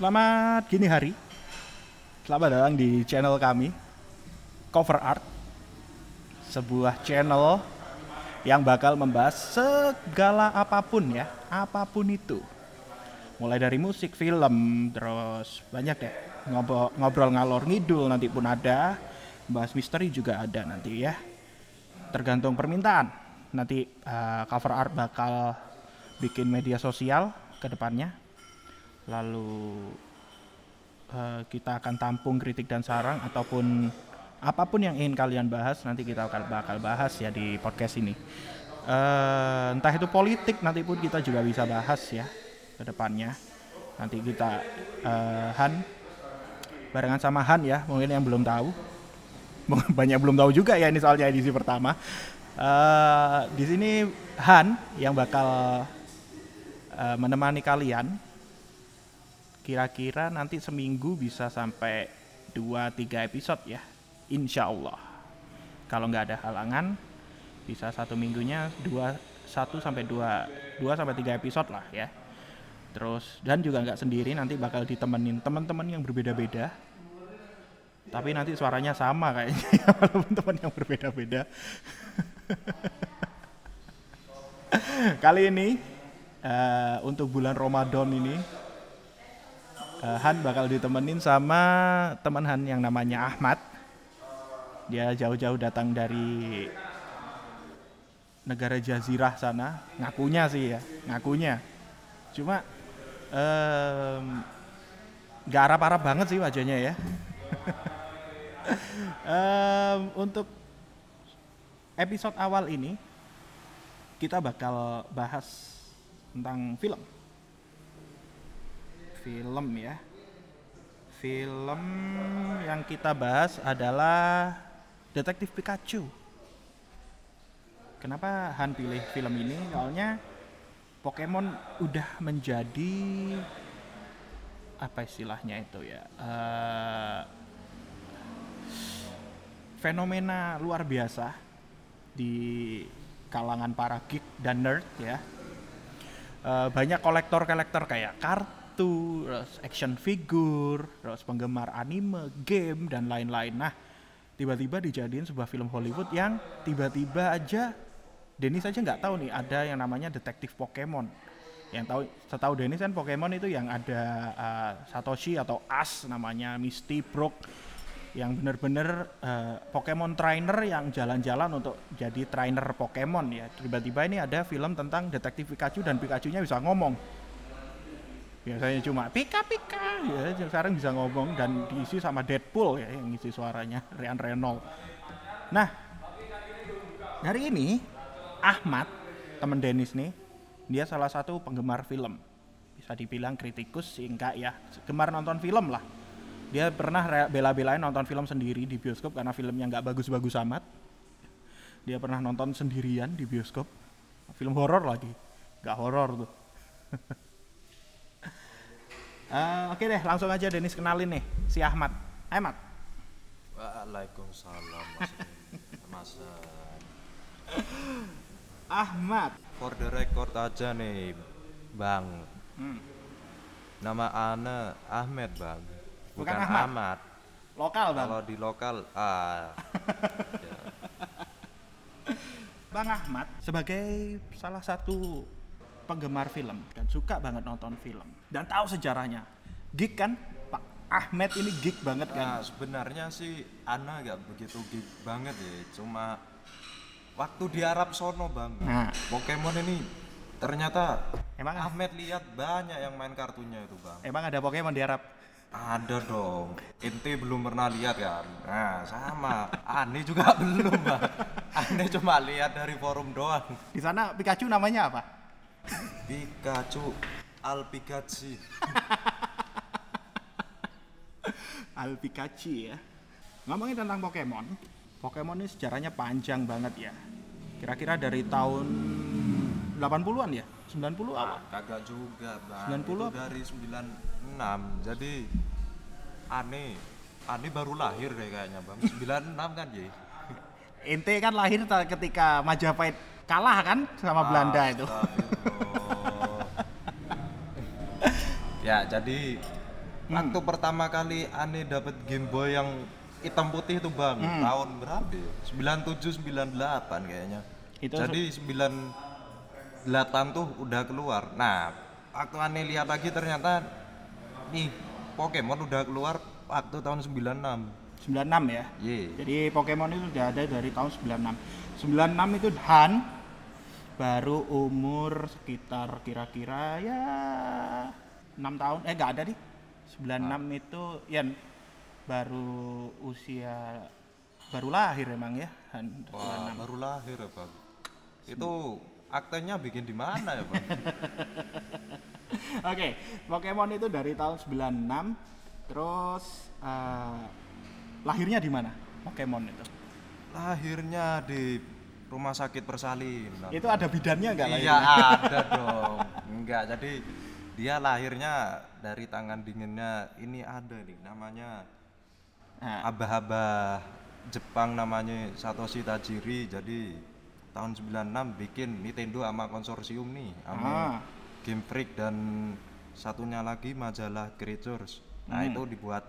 Selamat gini hari. Selamat datang di channel kami Cover Art. Sebuah channel yang bakal membahas segala apa pun ya, apa pun itu. Mulai dari musik, film, terus banyak deh. Ngobrol, ngobrol ngalor ngidul nanti pun ada. Bahas misteri juga ada nanti ya. Tergantung permintaan. Nanti uh, cover art bakal bikin media sosial ke depannya. Lalu uh, kita akan tampung kritik dan saran ataupun apa pun yang ingin kalian bahas nanti kita akan bakal bahas ya di podcast ini. Uh, entah itu politik nanti pun kita juga bisa bahas ya ke depannya. Nanti kita uh, Han barengan sama Han ya, mungkin yang belum tahu. Banyak belum tahu juga ya ini soalnya edisi pertama. Uh, di sini Han yang bakal uh, menemani kalian kira-kira nanti seminggu bisa sampai 2-3 episode ya insya Allah. Kalau nggak ada halangan bisa satu minggunya dua satu sampai dua dua sampai tiga episode lah ya. Terus dan juga nggak sendiri nanti bakal ditemenin teman-teman yang berbeda-beda. Tapi nanti suaranya sama kayaknya walaupun teman yang berbeda-beda. Kali ini uh, untuk bulan Ramadan ini uh, Han bakal ditemenin sama teman Han yang namanya Ahmad. Dia jauh-jauh datang dari negara Jazirah sana, ngakunya sih ya, ngakunya. Cuma um, gak arab-arab banget sih wajahnya ya. um, untuk episode awal ini kita bakal bahas tentang film film ya. Film yang kita bahas adalah Detektif Pikachu. Kenapa Han pilih film ini? Soalnya Pokemon udah menjadi apa istilahnya itu ya? Uh, fenomena luar biasa di kalangan para geek dan nerd ya. Uh, banyak kolektor-kolektor kayak kartu kartu, terus action figure, terus penggemar anime, game dan lain-lain. Nah, tiba-tiba dijadiin sebuah film Hollywood yang tiba-tiba aja Dennis aja nggak tahu nih ada yang namanya detektif Pokemon. Yang tahu setahu Dennis kan Pokemon itu yang ada uh, Satoshi atau Ash namanya Misty, Brook yang bener-bener uh, Pokemon trainer yang jalan-jalan untuk jadi trainer Pokemon ya. Tiba-tiba ini ada film tentang detektif Pikachu dan Pikachu-nya bisa ngomong biasanya cuma pika pika ya sekarang bisa ngomong dan diisi sama Deadpool ya yang isi suaranya Ryan Reynolds. Nah hari ini Ahmad teman Dennis nih dia salah satu penggemar film. Bisa dibilang kritikus sehingga ya. Gemar nonton film lah. Dia pernah bela-belain nonton film sendiri di bioskop karena filmnya nggak bagus-bagus amat. Dia pernah nonton sendirian di bioskop. Film horor lagi. Nggak horor tuh Uh, Oke okay deh, langsung aja Denis kenalin nih si Ahmad. Ahmad. Waalaikumsalam Mas. Ahmad. For the record aja nih, Bang. Hmm. Nama Ana Ahmed, Bang. Bukan, Bukan Ahmad. Ahmad. Lokal, Bang. Kalau di lokal ah. ya. Bang Ahmad sebagai salah satu penggemar film dan suka banget nonton film dan tahu sejarahnya. Geek kan? Pak Ahmed ini geek banget kan? Nah, sebenarnya sih Ana gak begitu geek banget ya, cuma waktu di Arab sono bang, nah. Pokemon ini ternyata emang Ahmed lihat banyak yang main kartunya itu bang. Emang ada Pokemon di Arab? Ada dong. Ente belum pernah lihat kan? Nah, sama. Aneh juga belum, Bang. Aneh cuma lihat dari forum doang. Di sana Pikachu namanya apa? Pikachu Alpikachi Alpikachi ya. Ngomongin tentang Pokemon Pokemon ini sejarahnya panjang banget ya. Kira-kira dari tahun 80-an ya? 90 awal kagak juga bang. 90 Itu dari 96 jadi aneh aneh baru lahir deh kayaknya bang. 96 kan ya ente kan lahir ketika Majapahit kalah kan sama Belanda itu. Ya, jadi hmm. waktu pertama kali aneh dapat Game Boy yang hitam putih itu bang hmm. tahun berapa ya? 97 98 kayaknya itu jadi 98 tuh udah keluar nah waktu aneh lihat lagi ternyata nih Pokemon udah keluar waktu tahun 96 96 ya yeah. jadi Pokemon itu udah ada dari tahun 96 96 itu Han baru umur sekitar kira-kira ya 6 tahun eh nggak ada nih 96 ah. itu ya baru usia baru lahir emang ya Wah, baru lahir ya bang itu aktenya bikin di mana ya bang Oke, okay, Pokemon itu dari tahun 96 terus uh, lahirnya di mana Pokemon itu? Lahirnya di rumah sakit persalinan. Itu ada bidannya enggak Iya ada dong. Enggak, jadi dia lahirnya dari tangan dinginnya ini ada nih namanya abah-abah Jepang namanya Satoshi Tajiri jadi tahun 96 bikin Nintendo sama konsorsium nih sama ah. Game Freak dan satunya lagi majalah Creatures nah hmm. itu dibuat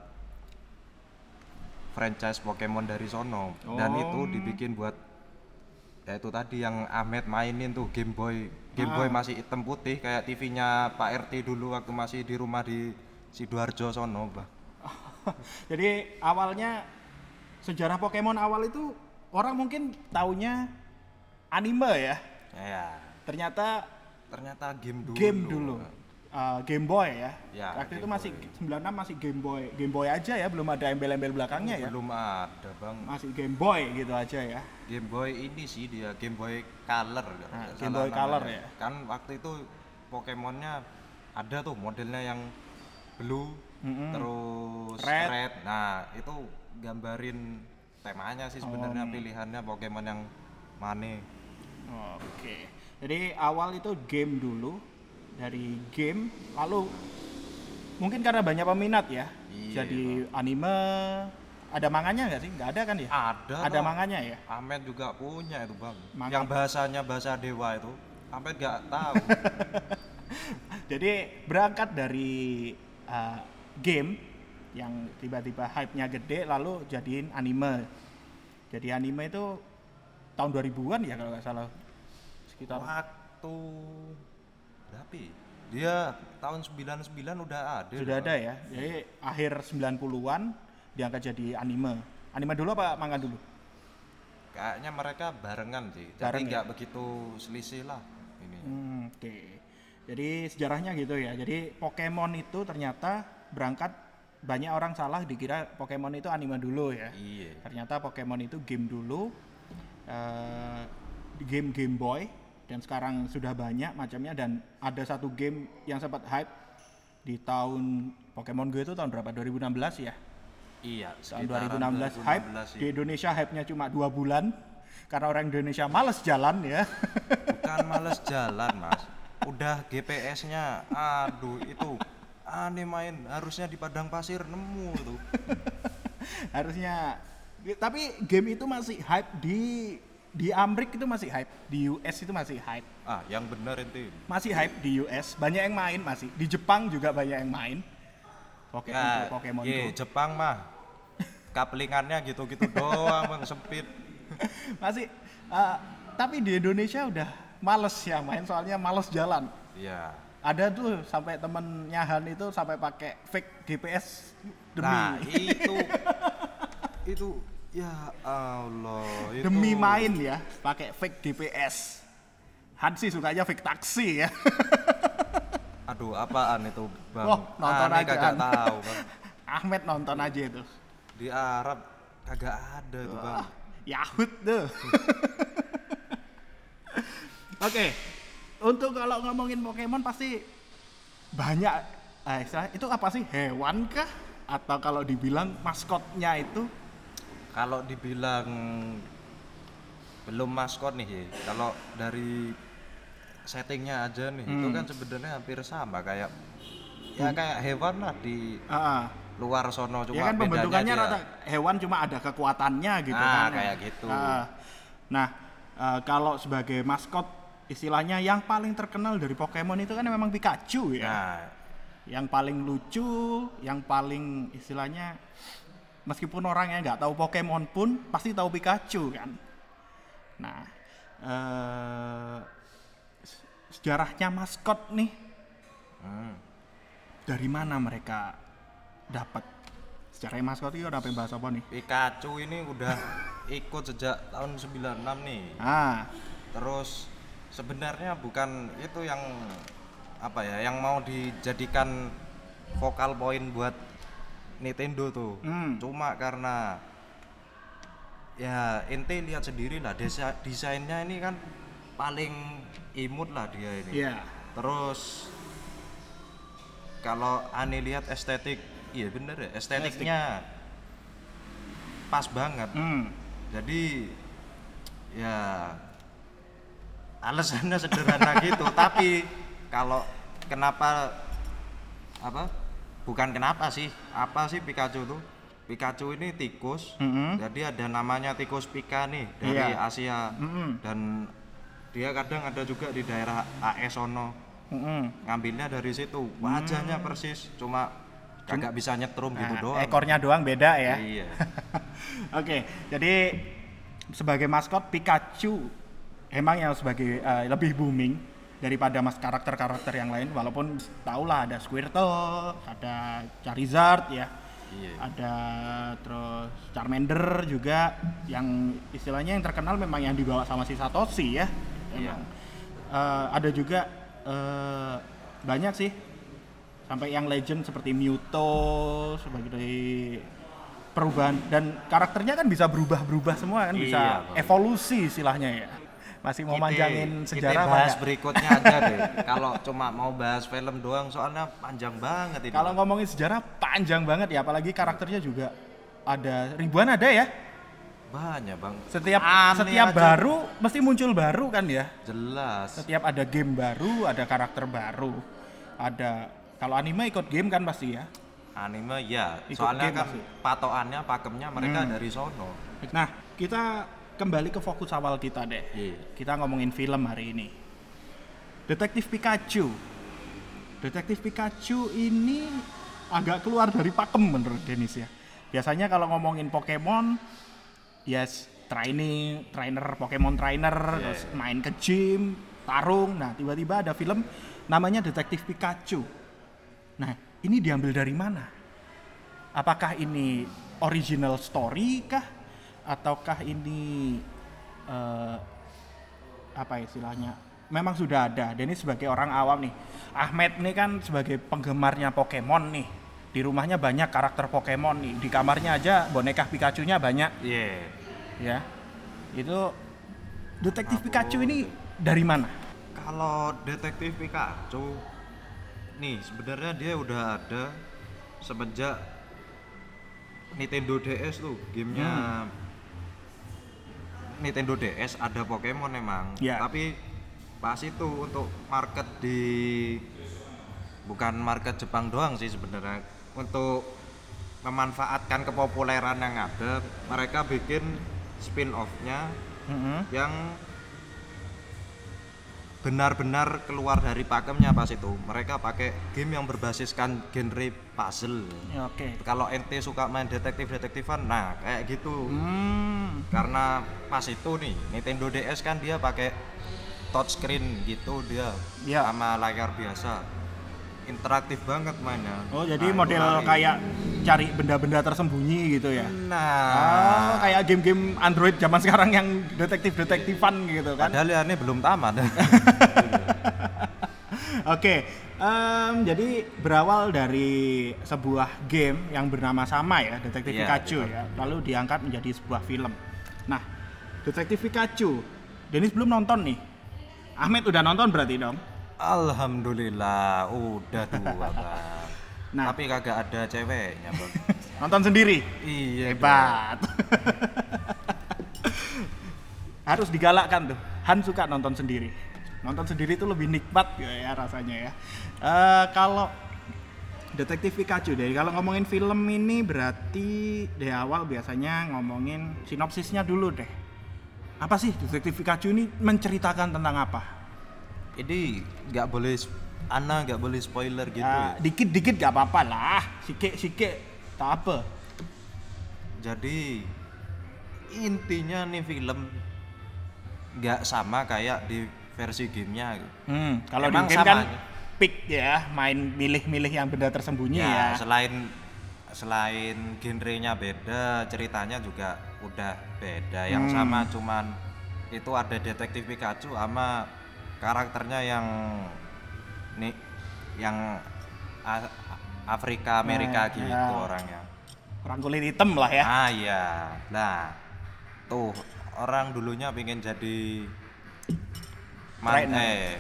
franchise Pokemon dari sono oh. dan itu dibikin buat ya itu tadi yang Ahmed mainin tuh Game Boy Game ah. Boy masih hitam putih kayak TV-nya Pak RT dulu waktu masih di rumah di Sidoarjo sono bah jadi awalnya sejarah Pokemon awal itu orang mungkin taunya anime ya. Ya. Ternyata ternyata game dulu. Game dulu. Uh, Game Boy ya. ya Waktu itu masih Boy. 96 masih Game Boy. Game Boy aja ya, belum ada embel-embel belakangnya oh, ya. Belum ada, Bang. Masih Game Boy gitu aja ya. Game Boy ini sih dia Game Boy Color nah, Game Boy Color ya. Kan waktu itu Pokemonnya ada tuh modelnya yang blue mm-hmm. terus red. red. Nah, itu gambarin temanya sih sebenarnya oh. pilihannya Pokemon yang mana. Oke. Okay. Jadi awal itu game dulu dari game lalu mungkin karena banyak peminat ya. Iya, jadi bang. anime ada manganya nggak sih? Nggak ada kan ya? Ada. Ada manganya ya? Ahmed juga punya itu bang. Manga. Yang bahasanya bahasa dewa itu. Ahmed nggak tahu. Jadi berangkat dari uh, game yang tiba-tiba hype-nya gede lalu jadiin anime. Jadi anime itu tahun 2000-an ya kalau nggak salah. Sekitar waktu berapa? Ya? Dia tahun 99 udah ada. Sudah ada ya. Jadi akhir 90-an diangkat jadi anime. Anime dulu apa manga dulu? Kayaknya mereka barengan sih. Bareng jadi nggak ya? begitu selisih lah ini. Hmm, Oke. Okay. Jadi sejarahnya gitu ya. Jadi Pokemon itu ternyata berangkat banyak orang salah dikira Pokemon itu anime dulu ya. Iya. Ternyata Pokemon itu game dulu, uh, game Game Boy dan sekarang sudah banyak macamnya dan ada satu game yang sempat hype di tahun Pokemon Go itu tahun berapa? 2016 ya? Iya. Tahun 2016, 2016 hype iya. di Indonesia hype-nya cuma dua bulan karena orang Indonesia males jalan ya. Bukan males jalan mas, udah GPS-nya, aduh itu aneh main harusnya di padang pasir nemu tuh harusnya tapi game itu masih hype di di Amrik itu masih hype di US itu masih hype. Ah yang benar itu. Masih hype di US banyak yang main masih. Di Jepang juga banyak yang main. Pokemon ya, Pokemon iya, Jepang mah. Kaplingannya gitu-gitu doang bang sempit. Masih uh, tapi di Indonesia udah males ya main soalnya males jalan. Iya. Ada tuh sampai temennya Han itu sampai pakai fake GPS demi. Nah itu. Itu ya Allah itu. demi main ya pakai fake GPS Han sih sukanya fake taksi ya. Aduh apaan itu bang? Oh, nonton Aneh aja. kagak tahu bang. Ahmed nonton aja itu. di Arab kagak ada tuh bang. Yahud tuh. Oke okay untuk kalau ngomongin Pokemon pasti banyak eh, itu apa sih? Hewan kah? Atau kalau dibilang maskotnya itu kalau dibilang belum maskot nih ya kalau dari settingnya aja nih hmm. itu kan sebenarnya hampir sama kayak ya hmm. kayak hewan lah di uh -uh. luar sono cuma ya kan pembentukannya rata hewan cuma ada kekuatannya gitu nah, kan kayak gitu uh, nah uh, kalau sebagai maskot istilahnya yang paling terkenal dari Pokemon itu kan memang Pikachu ya. Nah, yang paling lucu, yang paling istilahnya meskipun orangnya nggak tahu Pokemon pun pasti tahu Pikachu kan. Nah, eh, sejarahnya maskot nih hmm. dari mana mereka dapat sejarah maskot itu ada bahasa apa nih? Pikachu ini udah ikut sejak tahun 96 nih. Ah. Terus sebenarnya bukan itu yang apa ya yang mau dijadikan vokal point buat Nintendo tuh hmm. cuma karena ya ente lihat sendiri lah desa desainnya ini kan paling imut lah dia ini yeah. terus kalau ane lihat estetik iya bener ya estetiknya pas banget hmm. jadi ya alasannya sederhana gitu tapi kalau kenapa apa bukan kenapa sih apa sih Pikachu tuh Pikachu ini tikus mm -hmm. jadi ada namanya tikus Pika nih dari yeah. Asia mm -hmm. dan dia kadang ada juga di daerah AS Sono mm -hmm. ngambilnya dari situ wajahnya mm. persis cuma kagak bisa nyetrum gitu nah, gitu doang ekornya doang beda ya iya oke okay, jadi sebagai maskot Pikachu emang yang sebagai uh, lebih booming daripada mas karakter-karakter yang lain walaupun tau lah ada Squirtle, ada Charizard ya. Iya. Ada terus Charmander juga yang istilahnya yang terkenal memang yang dibawa sama si Satoshi ya. Iya. Uh, ada juga uh, banyak sih sampai yang legend seperti Mewtwo sebagai perubahan dan karakternya kan bisa berubah-berubah semua kan bisa iya, evolusi istilahnya ya masih mau kita, manjangin sejarah kita bahas berikutnya aja deh. Kalau cuma mau bahas film doang soalnya panjang banget ini. Kalau ngomongin sejarah panjang banget ya apalagi karakternya juga ada. Ribuan ada ya? Banyak bang. Setiap Aneh setiap aja. baru mesti muncul baru kan ya? Jelas. Setiap ada game baru ada karakter baru ada kalau anime ikut game kan pasti ya? Anime ya. Ikut soalnya kan pasti. patokannya pakemnya mereka hmm. dari sono. Nah kita kembali ke fokus awal kita deh. Yeah. Kita ngomongin film hari ini. Detektif Pikachu. Detektif Pikachu ini agak keluar dari pakem menurut Denis ya. Biasanya kalau ngomongin Pokemon, yes, training, trainer Pokemon trainer, yeah. terus main ke gym, tarung. Nah, tiba-tiba ada film namanya Detektif Pikachu. Nah, ini diambil dari mana? Apakah ini original story kah? Ataukah ini uh, apa istilahnya? Memang sudah ada. Dan ini sebagai orang awam nih. Ahmed nih kan sebagai penggemarnya Pokemon nih. Di rumahnya banyak karakter Pokemon nih. Di kamarnya aja boneka Pikachu nya banyak. Yeah. ya. Itu detektif Aku... Pikachu ini dari mana? Kalau detektif Pikachu nih sebenarnya dia udah ada semenjak Nintendo DS tuh gamenya hmm Nintendo DS ada Pokemon emang yeah. tapi pas itu untuk market di bukan market Jepang doang sih sebenarnya untuk memanfaatkan kepopuleran yang ada mereka bikin spin offnya mm -hmm. yang benar-benar keluar dari pakemnya pas itu mereka pakai game yang berbasiskan genre puzzle ya, oke okay. kalau ente suka main detektif detektifan nah kayak gitu hmm. karena pas itu nih Nintendo DS kan dia pakai touchscreen gitu dia ya. sama layar biasa interaktif banget mainnya. Oh, jadi nah, model kayak cari benda-benda tersembunyi gitu ya. Nah, oh, kayak game-game Android zaman sekarang yang detektif-detektifan gitu kan. Padahal ya ini belum tamat. Oke. Okay. Um, jadi berawal dari sebuah game yang bernama sama ya, Detektif yeah, Pikachu ya, lalu diangkat menjadi sebuah film. Nah, Detektif Pikachu, Denis belum nonton nih. Ahmed udah nonton berarti dong? Alhamdulillah udah tua bang. Nah, tapi kagak ada ceweknya bang. Nonton sendiri? Iya. Hebat. Harus digalakkan tuh. Han suka nonton sendiri. Nonton sendiri itu lebih nikmat ya, ya rasanya ya. Uh, kalau Detektif Pikachu deh. Kalau ngomongin film ini berarti dari awal biasanya ngomongin sinopsisnya dulu deh. Apa sih Detektif Pikachu ini menceritakan tentang apa? Ini nggak boleh Ana nggak boleh spoiler gitu ya. Dikit-dikit gak apa-apa lah. Sikit-sikit tak apa. Jadi intinya nih film nggak sama kayak di versi gamenya. Hmm, kalau di game kan pick ya, main milih-milih yang benda tersembunyi ya. ya. Selain selain genrenya beda, ceritanya juga udah beda. Yang hmm. sama cuman itu ada detektif Pikachu sama karakternya yang nih yang Afrika Amerika nah, gitu ya. orangnya. Orang kulit hitam lah ya. Ah iya. Nah, tuh orang dulunya pengen jadi man eh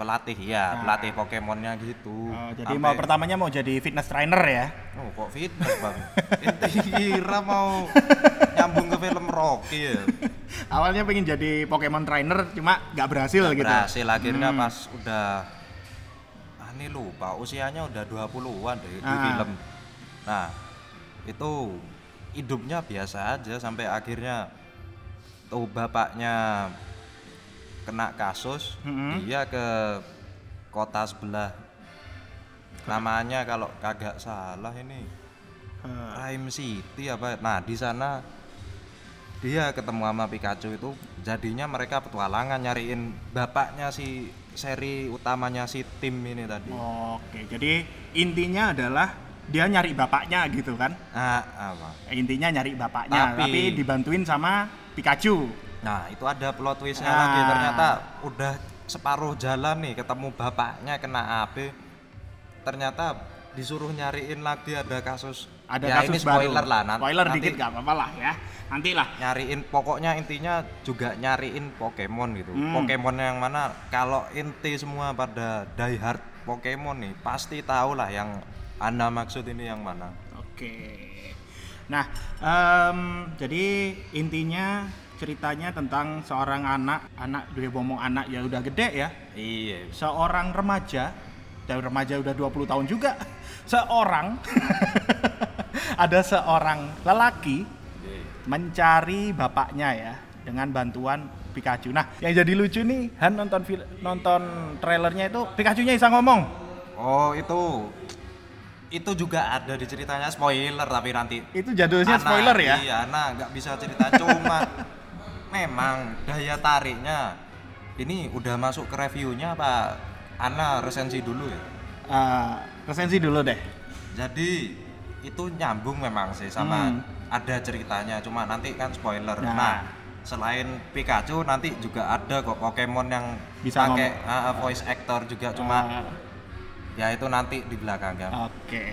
pelatih ya nah. pelatih Pokemonnya gitu oh, jadi Ampe... mau pertamanya mau jadi fitness trainer ya oh kok fitness bang kira mau nyambung ke film Rocky ya awalnya pengen jadi Pokemon trainer cuma nggak berhasil gak gitu berhasil akhirnya hmm. pas udah ah ini lupa usianya udah 20-an deh ah. di film nah itu hidupnya biasa aja sampai akhirnya tuh bapaknya kena kasus mm-hmm. dia ke kota sebelah. Namanya kalau kagak salah ini hmm. City apa? Nah di sana dia ketemu sama Pikachu itu jadinya mereka petualangan nyariin bapaknya si seri utamanya si tim ini tadi. Oke jadi intinya adalah dia nyari bapaknya gitu kan? Nah apa? Intinya nyari bapaknya tapi, tapi dibantuin sama Pikachu nah itu ada plot twistnya nah. lagi ternyata udah separuh jalan nih ketemu bapaknya kena AP ternyata disuruh nyariin lagi ada kasus ada ya kasus ini spoiler baru. lah nanti, spoiler nanti, dikit gak apa-apa lah ya nanti lah nyariin pokoknya intinya juga nyariin Pokemon gitu hmm. Pokemon yang mana kalau inti semua pada die hard Pokemon nih pasti tahu lah yang anda maksud ini yang mana? Oke. Nah, um, jadi intinya ceritanya tentang seorang anak, anak dia ngomong anak ya udah gede ya. Iya. Seorang remaja, dan remaja udah 20 tahun juga. Seorang ada seorang lelaki iya. mencari bapaknya ya dengan bantuan Pikachu. Nah, yang jadi lucu nih, Han nonton nonton trailernya itu Pikachu-nya bisa ngomong. Oh, itu itu juga ada di ceritanya spoiler tapi nanti itu jadulnya Ana, spoiler ya iya nah nggak bisa cerita cuma memang daya tariknya. Ini udah masuk ke reviewnya apa Ana resensi dulu ya? Uh, resensi dulu deh. Jadi itu nyambung memang sih sama hmm. ada ceritanya. Cuma nanti kan spoiler. Nah, nah selain Pikachu nanti juga ada kok Pokemon yang bisa pakai uh, voice actor juga. Cuma uh ya itu nanti di belakang kan oke.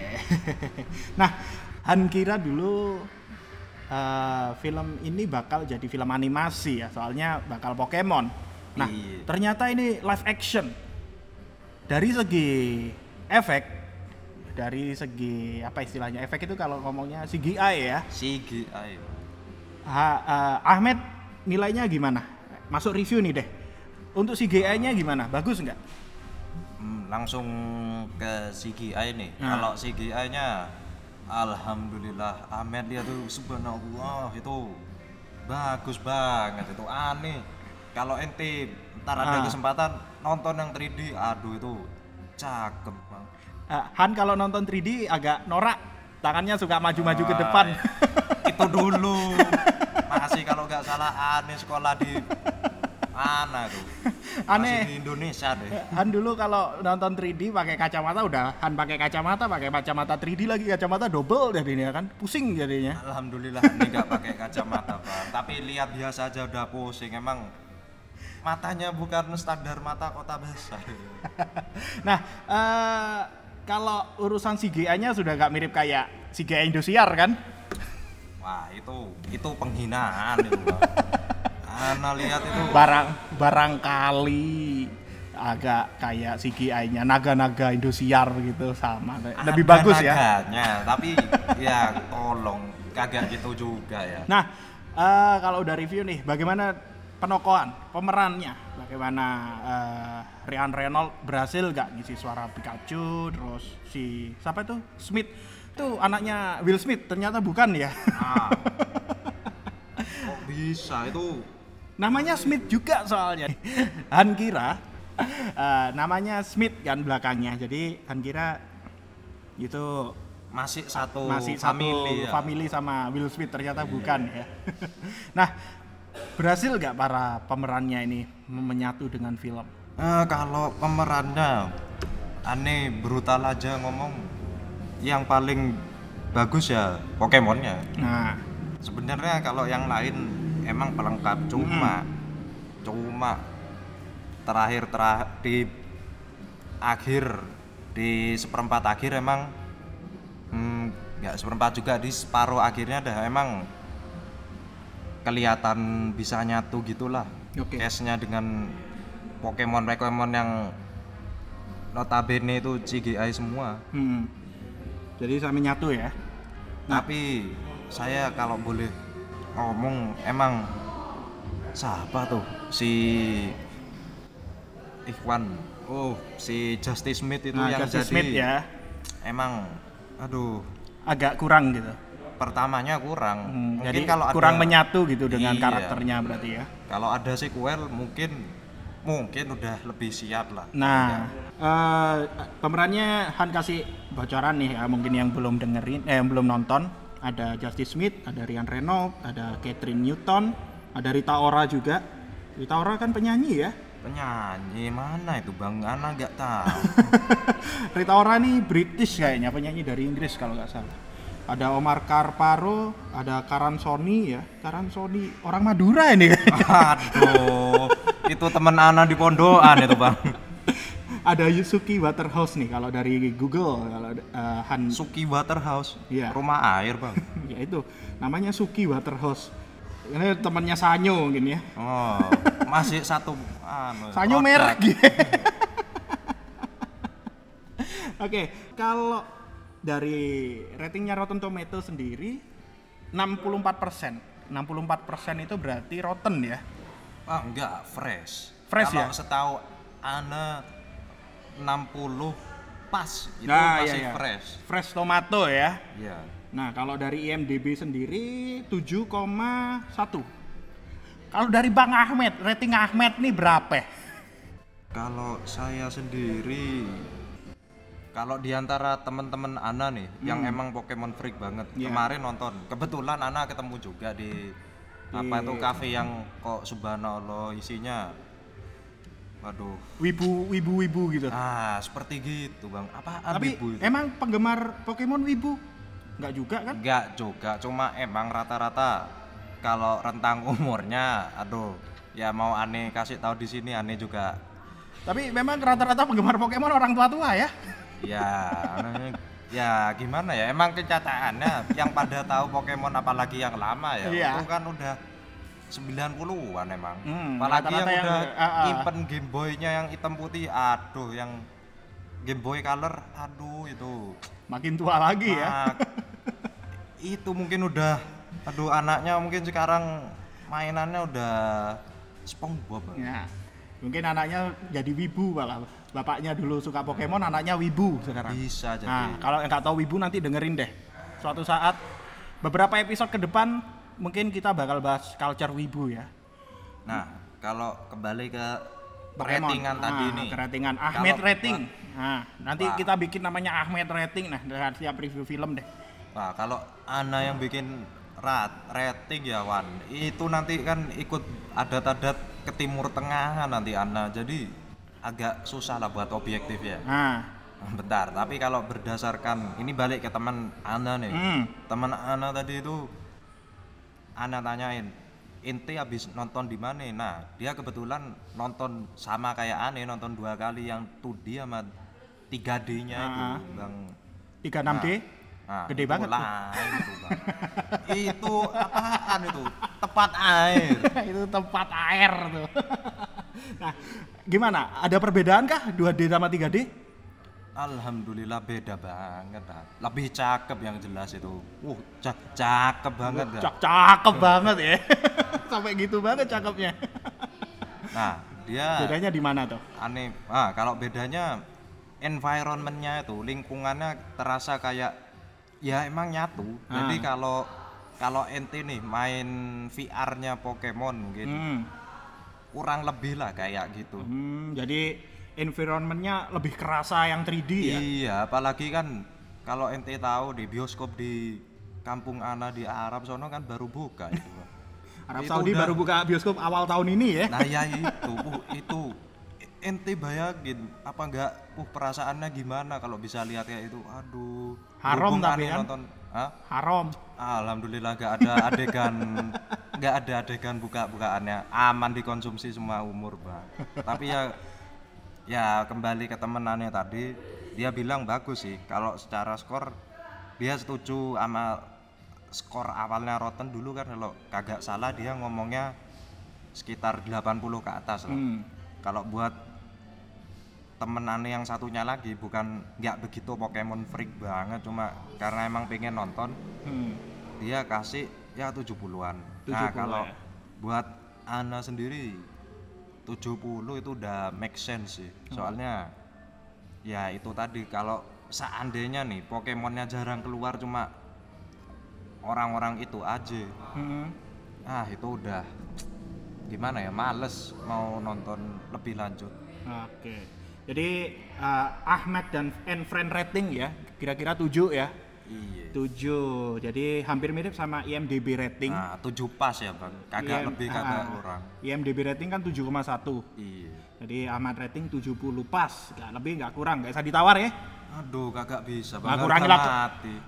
Nah Han kira dulu uh, film ini bakal jadi film animasi ya soalnya bakal Pokemon. Nah iya. ternyata ini live action. Dari segi efek dari segi apa istilahnya efek itu kalau ngomongnya CGI ya. CGI ha, uh, Ahmed nilainya gimana? Masuk review nih deh. Untuk CGI-nya gimana? Bagus nggak? Langsung ke CGI nih. Nah. Kalau CGI-nya alhamdulillah Ahmed dia tuh subhanallah itu bagus banget itu aneh. Kalau ente ntar ada nah. kesempatan nonton yang 3D, aduh itu cakep bang. Uh, Han kalau nonton 3D agak norak, tangannya suka maju-maju ke depan. itu dulu. Masih kalau nggak salah aneh sekolah di mana tuh aneh. Di Indonesia deh. Han dulu kalau nonton 3D pakai kacamata udah. Han pakai kacamata pakai kacamata 3D lagi kacamata double jadinya kan. Pusing jadinya. Alhamdulillah ini nggak pakai kacamata bang tapi lihat biasa aja udah pusing emang matanya bukan standar mata kota besar. Nah uh, kalau urusan CGI-nya sudah gak mirip kayak CGI Indosiar kan? Wah itu itu penghinaan itu Ana lihat itu. Barang barangkali agak kayak CGI-nya naga-naga Indosiar gitu sama. Lebih Ada bagus ya. tapi ya tolong kagak gitu juga ya. Nah uh, kalau udah review nih bagaimana penokohan pemerannya? Bagaimana uh, Ryan Reynolds berhasil gak ngisi suara Pikachu terus si siapa itu? Smith. Itu anaknya Will Smith ternyata bukan ya? Ah. kok bisa? Itu Namanya Smith juga soalnya. Han kira uh, namanya Smith kan belakangnya. Jadi kan kira itu masih satu masih family, satu ya. family sama Will Smith ternyata yeah. bukan ya. nah, berhasil nggak para pemerannya ini menyatu dengan film? Uh, kalau pemerannya aneh brutal aja ngomong yang paling bagus ya Pokemonnya. Nah, sebenarnya kalau yang lain emang pelengkap cuma hmm. cuma terakhir terakhir di akhir di seperempat akhir emang hmm, nggak hmm, seperempat juga di separuh akhirnya dah emang kelihatan bisa nyatu gitulah okay. case-nya dengan Pokemon Pokemon yang notabene itu CGI semua hmm. jadi sampai nyatu ya nah. tapi saya kalau boleh ngomong emang siapa tuh? Si Ikhwan. Oh si Justice Smith itu nah, yang Justice jadi Smith ya. Emang aduh. Agak kurang gitu. Pertamanya kurang. Hmm, mungkin jadi kalau kurang ada, menyatu gitu dengan iya, karakternya berarti ya. Kalau ada sequel mungkin mungkin udah lebih siap lah. Nah uh, pemerannya Han kasih bocoran nih ya mungkin yang belum dengerin eh yang belum nonton ada Justice Smith ada Ryan Reynolds ada Catherine Newton ada Rita Ora juga. Rita Ora kan penyanyi ya? Penyanyi mana itu? Bang Ana nggak tahu. Rita Ora nih British kayaknya penyanyi dari Inggris kalau nggak salah. Ada Omar Karparo ada Karan Sony ya. Karan Sony orang Madura ini. Aduh itu teman Ana di Pondokan itu bang ada Yusuki Waterhouse nih kalau dari Google kalau uh, Han. Suki Waterhouse? Ya. rumah air bang. Ya itu namanya Suki Waterhouse. Ini temannya Sanyo mungkin ya. Oh masih satu anu, Sanyo merek gitu oke kalau dari ratingnya Rotten Tomato sendiri 64 persen. 64 persen itu berarti rotten ya? Ah enggak fresh. Fresh kalau ya? setahu Ana 60 pas itu nah, masih iya, iya. fresh fresh tomato ya iya Nah, kalau dari IMDb sendiri 7,1. Kalau dari Bang Ahmed, rating Ahmed nih berapa? Kalau saya sendiri kalau di antara teman-teman Ana nih hmm. yang emang Pokemon freak banget yeah. kemarin nonton kebetulan Ana ketemu juga di yeah. apa itu kafe yang kok subhanallah isinya waduh wibu wibu wibu gitu ah seperti gitu bang apa tapi wibu itu? emang penggemar Pokemon wibu Enggak juga kan? Enggak juga, cuma emang rata-rata kalau rentang umurnya, aduh, ya mau aneh kasih tahu di sini aneh juga. Tapi memang rata-rata penggemar Pokemon orang tua-tua ya? Ya, ya gimana ya? Emang kenyataannya yang pada tahu Pokemon apalagi yang lama ya, iya. itu kan udah 90-an emang. Hmm, apalagi yang, yang udah uh, uh. impen Game Boy-nya yang hitam putih, aduh yang Game Boy Color, aduh itu makin tua lagi ya. itu mungkin udah aduh anaknya mungkin sekarang mainannya udah SpongeBob. Ya. Mungkin anaknya jadi wibu malah. Bapaknya dulu suka Pokemon, anaknya wibu sekarang. Bisa jadi. Nah, kalau nggak tahu wibu nanti dengerin deh. Suatu saat beberapa episode ke depan mungkin kita bakal bahas culture wibu ya. Nah, kalau kembali ke ratingan nah, tadi nih. Ratingan Ahmed kalau, rating. Nah, nanti wah. kita bikin namanya Ahmed rating nah dengan siap review film deh. Wah, kalau Ana yang bikin rat rating ya Wan, itu nanti kan ikut adat-adat ke timur tengah nanti Ana. Jadi agak susah lah buat objektif ya. Nah. Bentar, tapi kalau berdasarkan ini balik ke teman Ana nih. Hmm. Teman Ana tadi itu Ana tanyain, inti habis nonton di mana? Nah dia kebetulan nonton sama kayak aneh nonton dua kali yang 2D sama 3D nya itu ah. bang. 36D nah, nah, gede banget lain itu bang. Itu apaan itu? Tepat air. Itu tempat air tuh. Nah gimana? Ada perbedaan kah 2D sama 3D Alhamdulillah beda banget lah. Lebih cakep yang jelas itu. Uh, cak cakep banget. Cak cakep banget ya. Sampai gitu banget cakepnya. nah, dia bedanya di mana tuh? Aneh. Ah, kalau bedanya environmentnya itu lingkungannya terasa kayak ya emang nyatu. Ah. Jadi kalau kalau ente nih main VR-nya Pokemon mungkin. Hmm. kurang lebih lah kayak gitu hmm, jadi environmentnya lebih kerasa yang 3D ya? Iya apalagi kan kalau ente tahu di bioskop di kampung Ana di Arab sono kan baru buka itu. Arab itu Saudi udah, baru buka bioskop awal tahun ini ya? Nah ya itu uh, itu. Ente bayangin apa enggak uh perasaannya gimana kalau bisa lihat kayak itu? Aduh haram tapi kan? nonton Hah? haram. Alhamdulillah enggak ada adegan enggak ada adegan buka-bukaannya. Aman dikonsumsi semua umur bang. Tapi ya ya kembali ke temenannya tadi dia bilang bagus sih kalau secara skor dia setuju sama skor awalnya Rotten dulu kan kalau kagak salah dia ngomongnya sekitar 80 ke atas lah. Hmm. Kalau buat temenannya yang satunya lagi bukan nggak begitu Pokemon freak banget cuma karena emang pengen nonton hmm. dia kasih ya 70-an 70 nah kalau ya? buat Ana sendiri 70 itu udah make sense sih hmm. soalnya ya itu tadi kalau seandainya nih Pokemonnya jarang keluar cuma orang-orang itu aja hmm. ah itu udah gimana ya males mau nonton lebih lanjut oke okay. Jadi uh, Ahmad dan and friend rating ya, kira-kira 7 ya. Iya. 7. Jadi hampir mirip sama IMDb rating. Nah, 7 pas ya, Bang. Kagak IM, lebih kagak uh, kurang. IMDb rating kan 7,1. Iya. Jadi Ahmad rating 70 pas, enggak lebih enggak kurang, enggak usah ditawar ya. Aduh, kagak bisa, Bang. Nah, kurangi lah.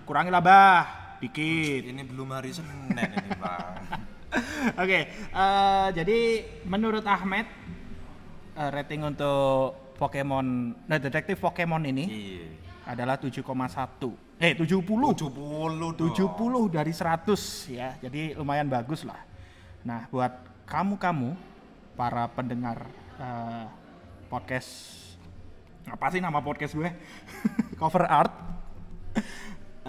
Kurangi lah, Bah. Dikit. Ini belum hari Senin ini, Bang. Oke, okay, uh, eh, jadi menurut Ahmed uh, rating untuk Pokemon nah detektif Pokemon ini iya. adalah 7,1 eh 70 70 dong. 70 dari 100 ya. Jadi lumayan bagus lah. Nah buat kamu-kamu para pendengar uh, podcast apa sih nama podcast gue? Cover art.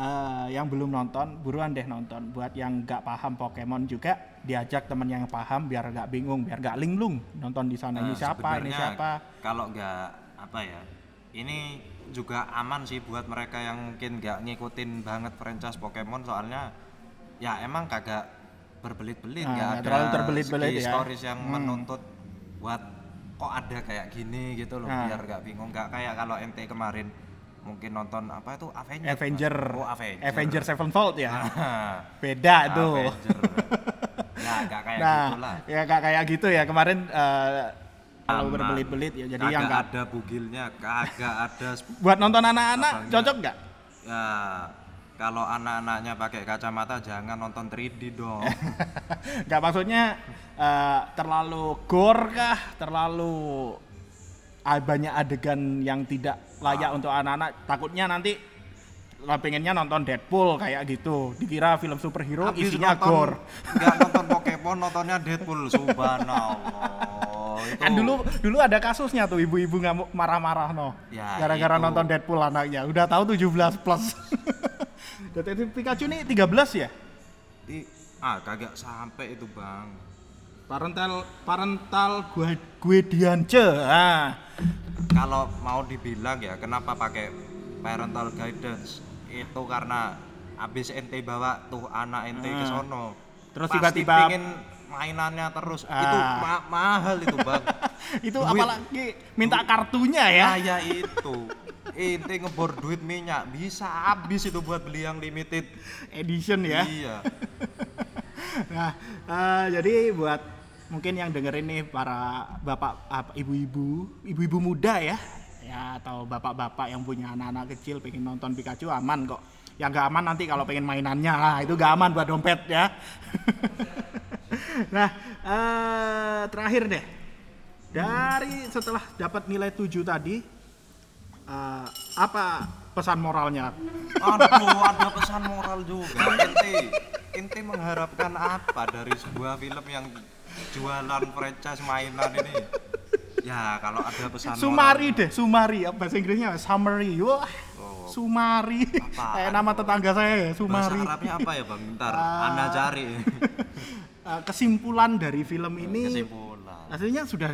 Uh, yang belum nonton buruan deh nonton. Buat yang nggak paham Pokemon juga diajak temen yang paham biar nggak bingung biar nggak linglung. Nonton di sana uh, ini siapa ini siapa. kalau nggak apa ya ini juga aman sih buat mereka yang mungkin nggak ngikutin banget franchise Pokemon soalnya ya emang kagak berbelit-belit nah, nggak nah, ada terlalu terbelit-belit ya. stories yang hmm. menuntut buat kok ada kayak gini gitu loh nah. biar nggak bingung. Nggak kayak kalau MT kemarin mungkin nonton apa itu Avenger. Avenger. Oh, Avenger, Avenger Sevenfold ya? Beda tuh. Ya gak kayak nah, gitulah. ya gak kayak gitu ya. Kemarin uh, kalau berbelit-belit ya jadi yang gak ada bugilnya kagak ada buat nonton anak-anak cocok nggak? Ya kalau anak-anaknya pakai kacamata jangan nonton 3D dong. Nggak maksudnya uh, terlalu gore kah? Terlalu banyak adegan yang tidak layak ah. untuk anak-anak? Takutnya nanti pengennya nonton Deadpool kayak gitu. Dikira film superhero Habis isinya nonton, gore. nggak nonton Pokemon nontonnya Deadpool. Subhanallah itu. kan dulu dulu ada kasusnya tuh ibu-ibu nggak marah-marah no. Ya, gara-gara nonton Deadpool anaknya. Udah tahu 17 plus. Detektif Pikachu ini 13 ya? Di, ah kagak sampai itu bang. Parental parental gue gue diance ah. Kalau mau dibilang ya kenapa pakai parental guidance? Itu karena habis ente bawa tuh anak ente hmm. ke sono. Terus tiba-tiba ingin mainannya terus. Ah. itu ma mahal itu bang. Itu duit. apalagi minta kartunya ya. Nah, ya itu. Ente ngebor duit minyak. Bisa habis itu buat beli yang limited. Edition ya. Iya. Nah uh, jadi buat mungkin yang dengerin nih para bapak ibu-ibu ibu-ibu muda ya. Ya atau bapak-bapak yang punya anak-anak kecil pengen nonton Pikachu aman kok. Yang gak aman nanti kalau pengen mainannya. Lah itu gak aman buat dompet ya nah uh, terakhir deh. Dari setelah dapat nilai 7 tadi uh, apa pesan moralnya? Aduh ada pesan moral juga. Inti inti mengharapkan apa dari sebuah film yang jualan franchise mainan ini? Ya kalau ada pesan Sumari moral, deh Sumari. Bahasa Inggrisnya? Summary. Wah oh. Sumari. Kayak nama tetangga saya ya Sumari. Bahasa Arabnya apa ya bang? Ntar uh, anda cari uh, kesimpulan dari film ini kesimpulan aslinya sudah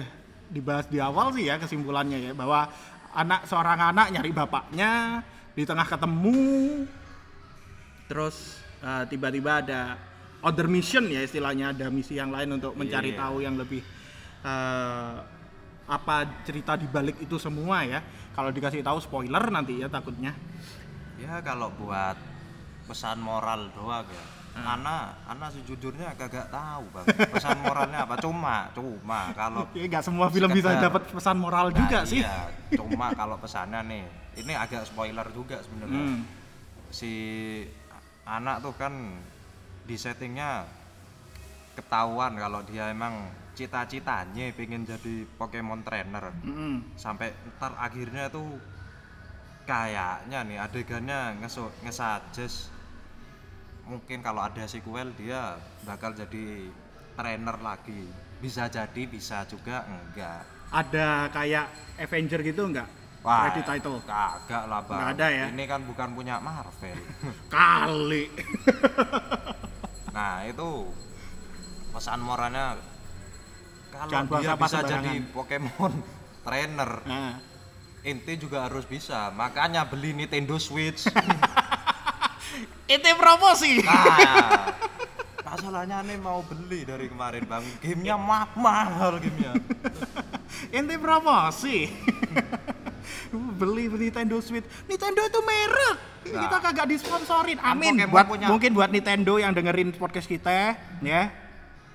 dibahas di awal sih ya kesimpulannya ya bahwa anak seorang anak nyari bapaknya di tengah ketemu terus uh, tiba-tiba ada other mission ya istilahnya ada misi yang lain untuk mencari yeah. tahu yang lebih uh, apa cerita di balik itu semua ya. Kalau dikasih tahu spoiler nanti ya takutnya. Ya kalau buat pesan moral doang ya. Hmm. Ana, Ana sejujurnya agak tahu bang. Pesan moralnya apa? Cuma, cuma kalau ya nggak semua film bisa dapat pesan moral nah, juga iya, sih. Cuma kalau pesannya nih, ini agak spoiler juga sebenarnya. Hmm. Si anak tuh kan di settingnya ketahuan kalau dia emang cita-citanya pengen jadi Pokemon trainer mm-hmm. sampai ntar akhirnya tuh kayaknya nih adegannya ngeso ngesajes mungkin kalau ada sequel dia bakal jadi trainer lagi. Bisa jadi bisa juga enggak. Ada kayak Avenger gitu enggak? Wah, credit title. kagak lah bang. Nggak ada ya? Ini kan bukan punya Marvel. Kali. Nah itu pesan moralnya kalau dia bisa jadi Pokemon trainer nah. inti juga harus bisa. Makanya beli Nintendo Switch itu promosi. Nah masalahnya nih mau beli dari kemarin bang. Gamenya mah mahal gamenya. Inti promosi. Beli Nintendo Switch. Nintendo itu merek. Nah. kita kagak disponsorin. Kan amin. Buat punya... mungkin buat Nintendo yang dengerin podcast kita ya.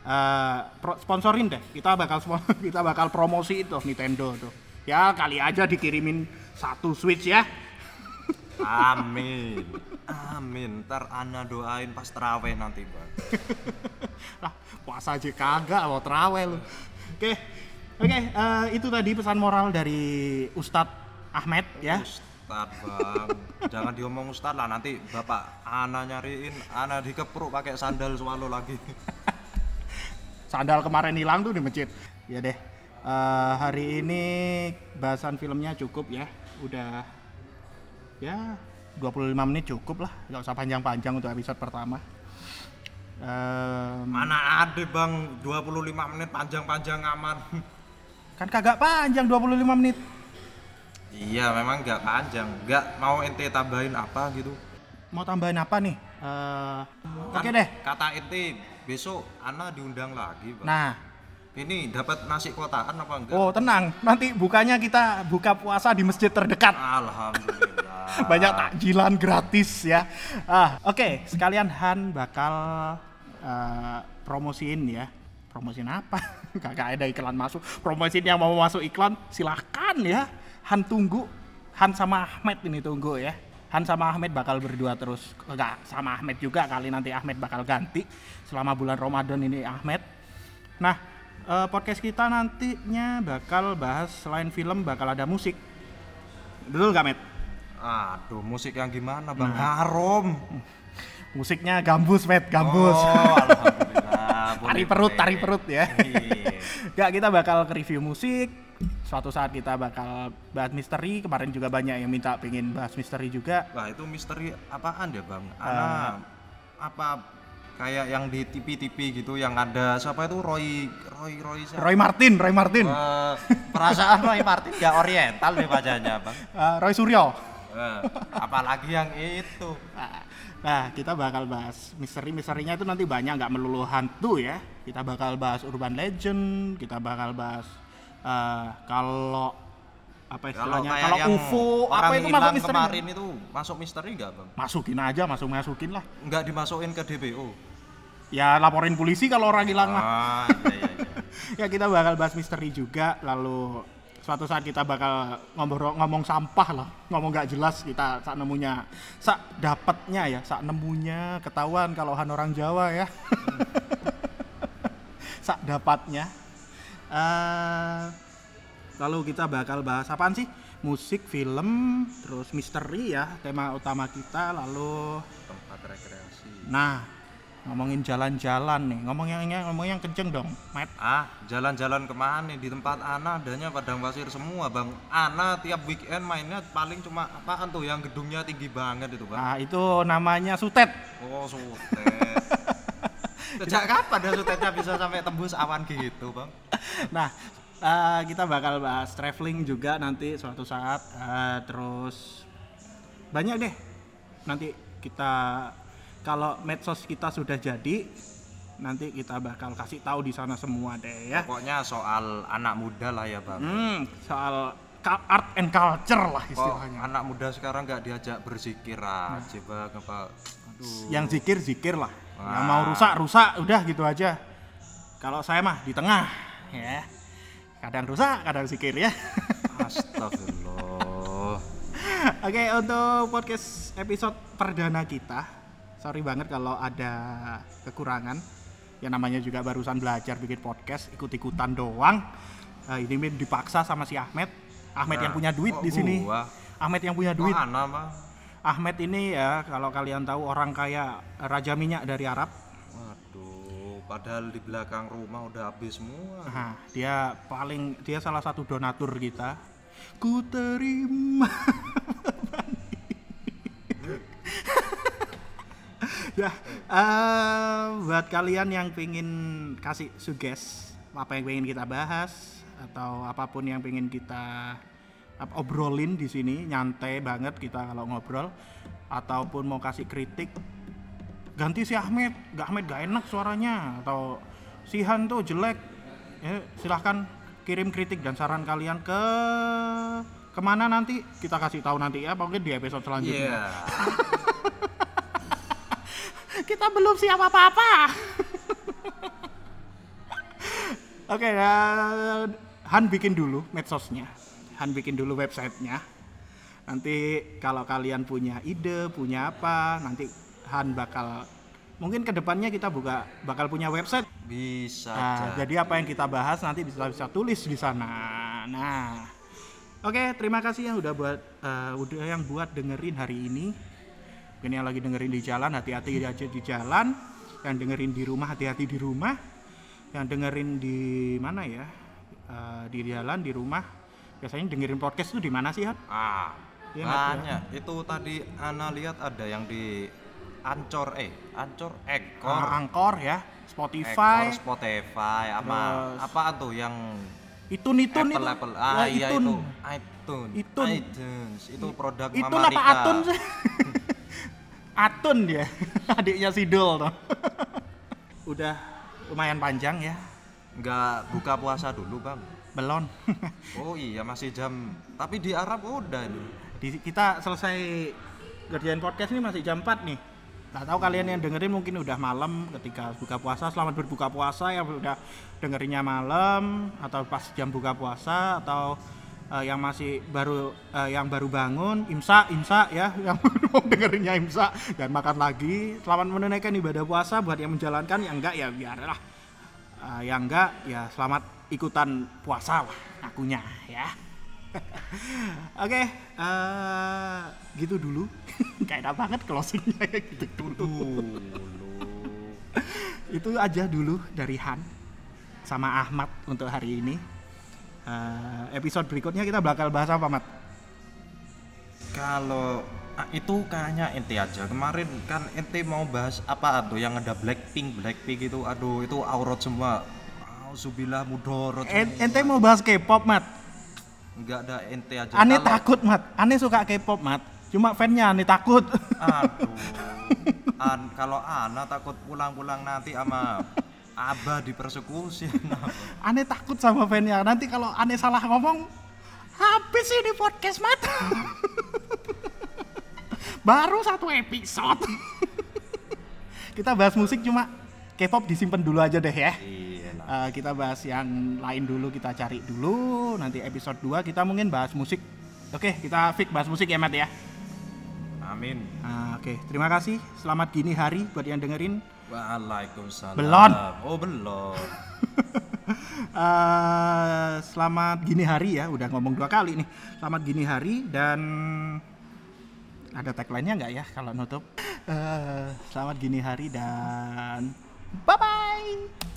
Uh, sponsorin deh. Kita bakal kita bakal promosi itu Nintendo tuh. Ya kali aja dikirimin satu Switch ya amin. Amin. Ntar Ana doain pas terawih nanti bang lah puasa aja kagak mau terawih lu. Oke okay. oke okay, uh, eh, itu tadi pesan moral dari Ustadz Ahmed ya. Ustadz bang. Jangan diomong Ustadz lah nanti bapak Ana nyariin Ana dikepruk pakai sandal swallow lagi. Sandal kemarin hilang tuh di masjid. Ya deh uh, hari ini bahasan filmnya cukup ya. Udah ya 25 menit cukup lah. Nggak usah panjang-panjang untuk episode pertama. Um, mana ada bang. 25 menit panjang-panjang aman. Kan kagak panjang 25 menit. Iya memang nggak panjang. Nggak mau ente tambahin apa gitu. Mau tambahin apa nih? Uh, oke okay deh. kata ente besok Ana diundang lagi Pak. Nah, ini dapat nasi kotaan apa enggak? Oh tenang, nanti bukanya kita buka puasa di masjid terdekat. Alhamdulillah. Banyak takjilan gratis ya. Ah, oke, okay. sekalian Han bakal uh, promosiin ya. Promosiin apa? Gak ada iklan masuk. Promosiin yang mau masuk iklan silahkan ya. Han tunggu. Han sama Ahmed ini tunggu ya. Han sama Ahmed bakal berdua terus enggak sama Ahmed juga kali nanti Ahmed bakal ganti selama bulan Ramadan ini Ahmed nah eh, podcast kita nantinya bakal bahas selain film bakal ada musik betul gak Met? Aduh musik yang gimana bang? Nah. Harum. Musiknya gambus Met gambus. Oh alhamdulillah. Tari perut tari perut ya. Iya. Gak kita bakal ke review musik. Suatu saat kita bakal bahas misteri. Kemarin juga banyak yang minta pengen bahas misteri juga. Wah itu misteri apaan ya bang? Uh, uh, apa kayak yang di TV-TV gitu yang ada siapa itu? Roy Roy Roy siapa? Roy Martin Roy Martin. Uh, perasaan Roy Martin gak oriental nih wajahnya bang. Uh, Roy Suryo uh, apalagi yang itu. Nah kita bakal bahas misteri-misterinya itu nanti banyak nggak melulu hantu ya. Kita bakal bahas urban legend kita bakal bahas uh, kalau apa istilahnya kalau, UFO apa itu masuk misteri kemarin itu masuk misteri enggak bang? Masukin aja masuk masukin lah. Enggak dimasukin ke DPO ya laporin polisi kalau orang hilang ah, iya, iya, iya. ya kita bakal bahas misteri juga lalu suatu saat kita bakal ngomong ngomong sampah lah ngomong nggak jelas kita saat nemunya saat dapatnya ya saat nemunya ketahuan kalau han orang Jawa ya saat dapatnya Uh, lalu kita bakal bahas apaan sih? Musik, film, terus misteri ya tema utama kita. Lalu tempat rekreasi. Nah, ngomongin jalan-jalan nih. Ngomong yang ngomong yang kenceng dong, Matt. Ah, jalan-jalan ke mana nih? Di tempat Ana adanya padang pasir semua, Bang. Ana tiap weekend mainnya paling cuma apaan tuh yang gedungnya tinggi banget itu, Bang. Ah, itu namanya Sutet. Oh, Sutet. Sejak kapan ada sutetnya bisa sampai tembus awan gitu, Bang? Nah, uh, kita bakal bahas traveling juga nanti suatu saat. Uh, terus banyak deh. Nanti kita kalau medsos kita sudah jadi, nanti kita bakal kasih tahu di sana semua deh ya. Pokoknya soal anak muda lah ya bang. Hmm, soal art and culture lah istilahnya. Oh, anak muda sekarang nggak diajak berzikir aja nah. bang apa? Aduh. Yang zikir zikir lah. Wah. Yang mau rusak rusak udah gitu aja. Kalau saya mah di tengah ya. Kadang rusak, kadang zikir ya. Astagfirullah. Oke, untuk podcast episode perdana kita, sorry banget kalau ada kekurangan. Ya namanya juga barusan belajar bikin podcast ikut-ikutan doang. Uh, ini dipaksa sama si Ahmed. Ahmed nah, yang punya duit di sini. gua? Ahmed yang punya duit. Oh, Ahmed ini ya kalau kalian tahu orang kaya raja minyak dari Arab. Waduh padahal di belakang rumah udah habis semua. Nah, dia paling dia salah satu donatur kita. Ku terima ya uh, buat kalian yang pengen kasih suges apa yang pengen kita bahas atau apa pun yang pengen kita obrolin di sini nyantai banget kita kalau ngobrol ataupun mau kasih kritik ganti si Ahmed. Gak Ahmed gak enak suaranya atau si Han tuh jelek. Ya, silahkan kirim kritik dan saran kalian ke ke mana nanti? Kita kasih tahu nanti ya mungkin di episode selanjutnya. Yeah. kita belum siap apa-apa. Oke, okay, uh, Han bikin dulu medsosnya. Han bikin dulu websitenya. Nanti kalau kalian punya ide, punya apa, nanti Han bakal mungkin ke depannya kita buka bakal punya website. Bisa. Nah, jadi apa yang kita bahas nanti bisa bisa tulis di sana. Nah, oke, okay, terima kasih yang udah buat uh, udah yang buat dengerin hari ini ini yang lagi dengerin di jalan hati-hati aja di jalan. Yang dengerin di rumah hati-hati di rumah. Yang dengerin di mana ya? Uh, di jalan di rumah. Biasanya dengerin podcast itu di mana sih hat? Ah ya, banyak. Ya? itu tadi Ana lihat ada yang di Ancor eh Ancor Ekor uh, Angkor ya Spotify. Ekor Spotify apa apa tuh yang itu itu. Apple, itu Apple. ah iya itu. iTunes iTunes iTunes. Itu produk itu apa Atun sih Atun dia, adiknya Sidul tuh. Udah lumayan panjang ya. Nggak buka puasa dulu bang? Belum. oh iya masih jam, tapi di Arab udah nih. Di, kita selesai kerjaan podcast ini masih jam 4 nih. Nggak tahu kalian yang dengerin mungkin udah malam ketika buka puasa. Selamat berbuka puasa yang udah dengerinnya malam atau pas jam buka puasa atau uh, yang masih baru uh, yang baru bangun imsa imsa ya yang mau dengerinnya imsa. Dan makan lagi. Selamat menunaikan ibadah puasa buat yang menjalankan. Yang enggak ya biarlah uh, yang enggak ya selamat ikutan puasa lah akunya ya. Oke, okay, uh, gitu dulu. Kayak banget closingnya gitu dulu. Itu aja dulu dari Han sama Ahmad untuk hari ini uh, episode berikutnya kita bakal bahas apa mat? Kalau ah, itu kayaknya ente aja. Kemarin kan ente mau bahas apa tuh yang ada Blackpink Blackpink itu aduh itu aurat semua. Subilah mudorot ente mau bahas K-pop mat? Enggak ada ente aja. Aneh kalau... takut mat. Aneh suka K-pop mat. Cuma fansnya aneh takut. Aduh. An kalau Ana takut pulang-pulang nanti sama Abah dipersekusi. aneh takut sama fansnya. Nanti kalau aneh salah ngomong, habis ini podcast mat. Baru satu episode. kita bahas musik cuma K-pop disimpan dulu aja deh ya. Uh, kita bahas yang lain dulu, kita cari dulu. Nanti episode 2 kita mungkin bahas musik. Oke, kita fix bahas musik ya, Mat ya. Amin. Uh, Oke, okay. terima kasih. Selamat gini hari buat yang dengerin. Waalaikumsalam. Belum. Oh, belum. uh, selamat gini hari ya, udah ngomong dua kali nih. Selamat gini hari dan ada tagline-nya nggak ya kalau nutup? Uh, selamat gini hari dan bye bye.